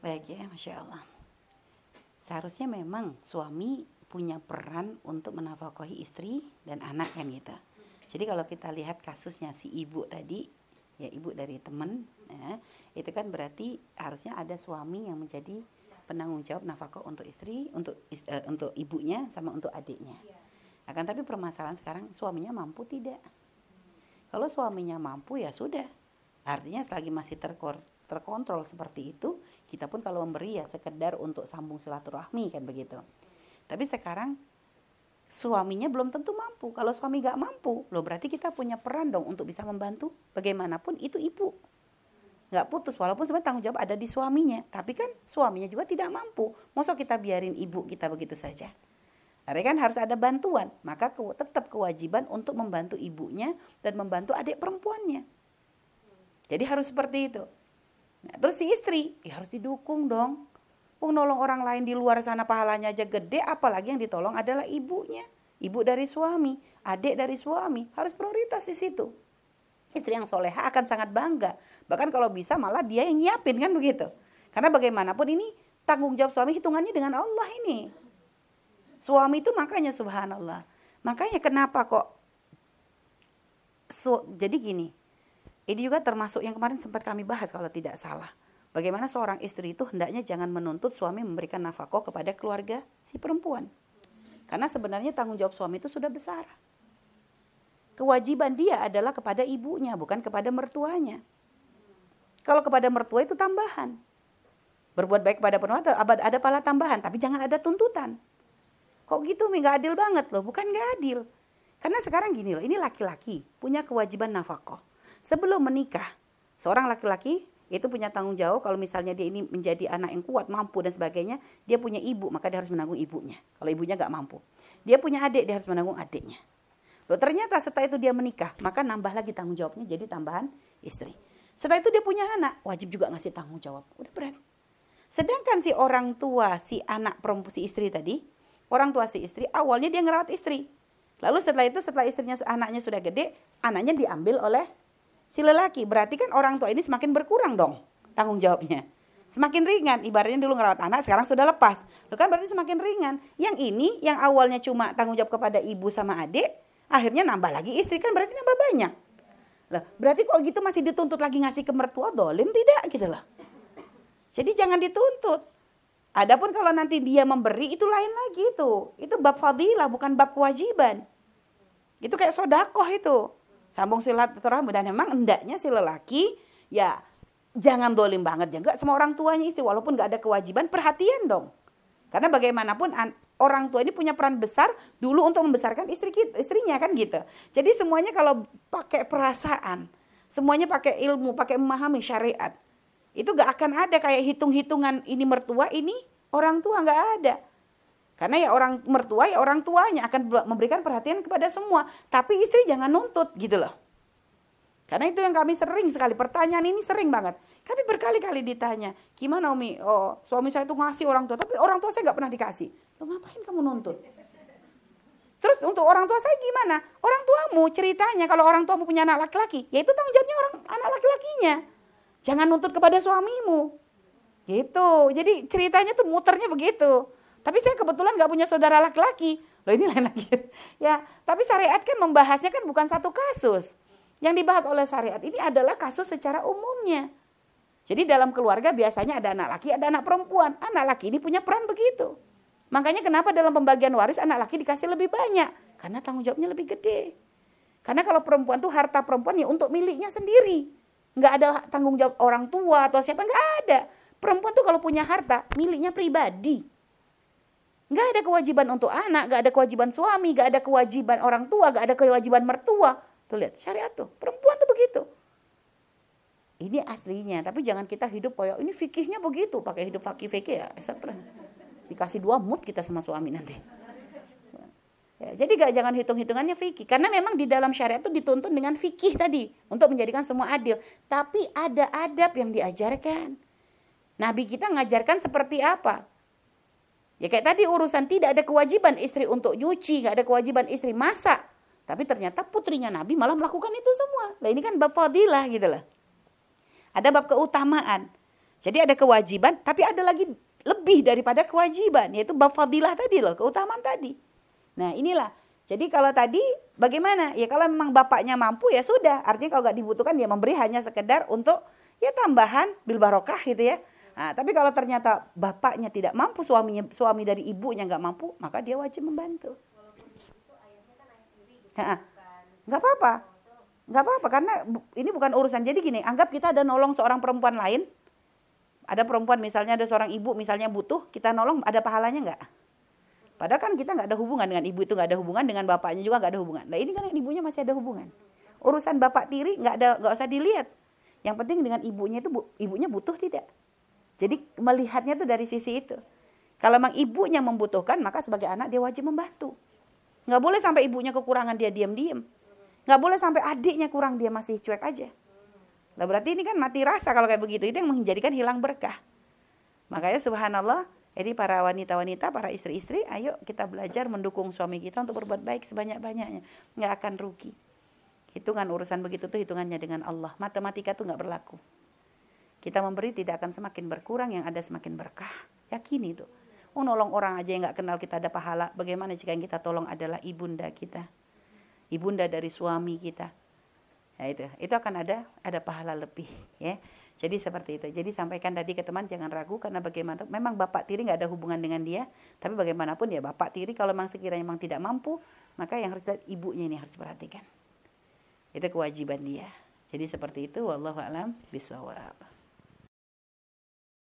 Baik ya, Masya Allah. Seharusnya memang suami punya peran untuk menafkahi istri dan anak kan gitu. Jadi kalau kita lihat kasusnya si ibu tadi, ya ibu dari teman, ya, itu kan berarti harusnya ada suami yang menjadi penanggung jawab nafkah untuk istri, untuk uh, untuk ibunya sama untuk adiknya. Akan tapi permasalahan sekarang suaminya mampu tidak? Kalau suaminya mampu ya sudah. Artinya selagi masih terkor, terkontrol seperti itu, kita pun kalau memberi ya sekedar untuk sambung silaturahmi kan begitu. Tapi sekarang suaminya belum tentu mampu. Kalau suami gak mampu, loh berarti kita punya peran dong untuk bisa membantu. Bagaimanapun itu ibu. Gak putus, walaupun sebenarnya tanggung jawab ada di suaminya. Tapi kan suaminya juga tidak mampu. Masa kita biarin ibu kita begitu saja. Karena kan harus ada bantuan. Maka ke, tetap kewajiban untuk membantu ibunya dan membantu adik perempuannya. Jadi harus seperti itu. Nah, terus si istri, ya harus didukung dong. Pung nolong orang lain di luar sana pahalanya aja gede, apalagi yang ditolong adalah ibunya. Ibu dari suami, adik dari suami, harus prioritas di situ. Istri yang soleha akan sangat bangga. Bahkan kalau bisa malah dia yang nyiapin kan begitu. Karena bagaimanapun ini tanggung jawab suami hitungannya dengan Allah ini. Suami itu makanya subhanallah. Makanya kenapa kok so, jadi gini. Ini juga termasuk yang kemarin sempat kami bahas kalau tidak salah Bagaimana seorang istri itu hendaknya jangan menuntut suami memberikan nafkah kepada keluarga si perempuan. Karena sebenarnya tanggung jawab suami itu sudah besar. Kewajiban dia adalah kepada ibunya, bukan kepada mertuanya. Kalau kepada mertua itu tambahan. Berbuat baik kepada penuh ada, pala tambahan, tapi jangan ada tuntutan. Kok gitu, nggak adil banget loh. Bukan nggak adil. Karena sekarang gini loh, ini laki-laki punya kewajiban nafkah. Sebelum menikah, seorang laki-laki itu punya tanggung jawab kalau misalnya dia ini menjadi anak yang kuat, mampu dan sebagainya, dia punya ibu, maka dia harus menanggung ibunya. Kalau ibunya nggak mampu. Dia punya adik, dia harus menanggung adiknya. Loh, ternyata setelah itu dia menikah, maka nambah lagi tanggung jawabnya jadi tambahan istri. Setelah itu dia punya anak, wajib juga ngasih tanggung jawab. Udah berat. Sedangkan si orang tua, si anak perempuan, si istri tadi, orang tua si istri, awalnya dia ngerawat istri. Lalu setelah itu, setelah istrinya, anaknya sudah gede, anaknya diambil oleh si lelaki. Berarti kan orang tua ini semakin berkurang dong tanggung jawabnya. Semakin ringan, ibaratnya dulu ngerawat anak, sekarang sudah lepas. Lo kan berarti semakin ringan. Yang ini, yang awalnya cuma tanggung jawab kepada ibu sama adik, akhirnya nambah lagi istri, kan berarti nambah banyak. Lah, berarti kok gitu masih dituntut lagi ngasih ke mertua, dolim tidak gitu lah. Jadi jangan dituntut. Adapun kalau nanti dia memberi, itu lain lagi itu. Itu bab fadilah, bukan bab kewajiban. Itu kayak sodakoh itu sambung silaturahmi dan memang hendaknya si lelaki ya jangan dolim banget juga sama orang tuanya istri walaupun nggak ada kewajiban perhatian dong. Karena bagaimanapun orang tua ini punya peran besar dulu untuk membesarkan istri kita, istrinya kan gitu. Jadi semuanya kalau pakai perasaan semuanya pakai ilmu pakai memahami syariat itu gak akan ada kayak hitung-hitungan ini mertua ini orang tua nggak ada karena ya orang mertua ya orang tuanya akan memberikan perhatian kepada semua. Tapi istri jangan nuntut gitu loh. Karena itu yang kami sering sekali, pertanyaan ini sering banget. Kami berkali-kali ditanya, gimana Umi, oh suami saya itu ngasih orang tua, tapi orang tua saya nggak pernah dikasih. Lo ngapain kamu nuntut? Terus untuk orang tua saya gimana? Orang tuamu ceritanya kalau orang tuamu punya anak laki-laki, ya itu tanggung jawabnya orang anak laki-lakinya. Jangan nuntut kepada suamimu. Gitu. Jadi ceritanya tuh muternya begitu. Tapi saya kebetulan nggak punya saudara laki-laki. Loh ini lain lagi. ya, tapi syariat kan membahasnya kan bukan satu kasus. Yang dibahas oleh syariat ini adalah kasus secara umumnya. Jadi dalam keluarga biasanya ada anak laki, ada anak perempuan. Anak laki ini punya peran begitu. Makanya kenapa dalam pembagian waris anak laki dikasih lebih banyak? Karena tanggung jawabnya lebih gede. Karena kalau perempuan tuh harta perempuan ya untuk miliknya sendiri. Nggak ada tanggung jawab orang tua atau siapa, nggak ada. Perempuan tuh kalau punya harta, miliknya pribadi. Gak ada kewajiban untuk anak, gak ada kewajiban suami, gak ada kewajiban orang tua, gak ada kewajiban mertua. Tuh lihat syariat tuh, perempuan tuh begitu. Ini aslinya, tapi jangan kita hidup kayak ini fikihnya begitu, pakai hidup fakih fikih ya, etc. Dikasih dua mood kita sama suami nanti. Ya, jadi gak jangan hitung-hitungannya fikih, karena memang di dalam syariat itu dituntun dengan fikih tadi untuk menjadikan semua adil. Tapi ada adab yang diajarkan. Nabi kita ngajarkan seperti apa? Ya kayak tadi urusan tidak ada kewajiban istri untuk nyuci, nggak ada kewajiban istri masak. Tapi ternyata putrinya Nabi malah melakukan itu semua. Lah ini kan bab fadilah gitu lah. Ada bab keutamaan. Jadi ada kewajiban, tapi ada lagi lebih daripada kewajiban, yaitu bab fadilah tadi loh, keutamaan tadi. Nah inilah, jadi kalau tadi bagaimana? Ya kalau memang bapaknya mampu ya sudah, artinya kalau nggak dibutuhkan dia memberi hanya sekedar untuk ya tambahan bil barokah gitu ya. Nah, tapi kalau ternyata bapaknya tidak mampu, suaminya suami dari ibunya nggak mampu, maka dia wajib membantu. Nggak apa-apa, nggak apa-apa karena ini bukan urusan. Jadi gini, anggap kita ada nolong seorang perempuan lain, ada perempuan misalnya ada seorang ibu misalnya butuh, kita nolong ada pahalanya nggak? Padahal kan kita nggak ada hubungan dengan ibu itu nggak ada hubungan dengan bapaknya juga nggak ada hubungan. Nah ini kan ibunya masih ada hubungan. Urusan bapak tiri nggak ada nggak usah dilihat. Yang penting dengan ibunya itu bu, ibunya butuh tidak. Jadi melihatnya tuh dari sisi itu. Kalau memang ibunya membutuhkan maka sebagai anak dia wajib membantu. Nggak boleh sampai ibunya kekurangan dia diam-diam. Nggak boleh sampai adiknya kurang dia masih cuek aja. Nah berarti ini kan mati rasa kalau kayak begitu. Itu yang menjadikan hilang berkah. Makanya subhanallah, jadi para wanita-wanita, para istri-istri, ayo kita belajar mendukung suami kita untuk berbuat baik sebanyak-banyaknya. Nggak akan rugi. Hitungan urusan begitu tuh hitungannya dengan Allah. Matematika tuh nggak berlaku. Kita memberi tidak akan semakin berkurang, yang ada semakin berkah. Yakini itu. Oh nolong orang aja yang nggak kenal kita ada pahala. Bagaimana jika yang kita tolong adalah ibunda kita. Ibunda dari suami kita Nah itu, itu akan ada ada pahala lebih ya. Jadi seperti itu. Jadi sampaikan tadi ke teman jangan ragu karena bagaimana memang bapak tiri nggak ada hubungan dengan dia, tapi bagaimanapun ya bapak tiri kalau memang sekiranya memang tidak mampu, maka yang harus lihat ibunya ini harus perhatikan. Itu kewajiban dia. Jadi seperti itu wallahu alam bisawab.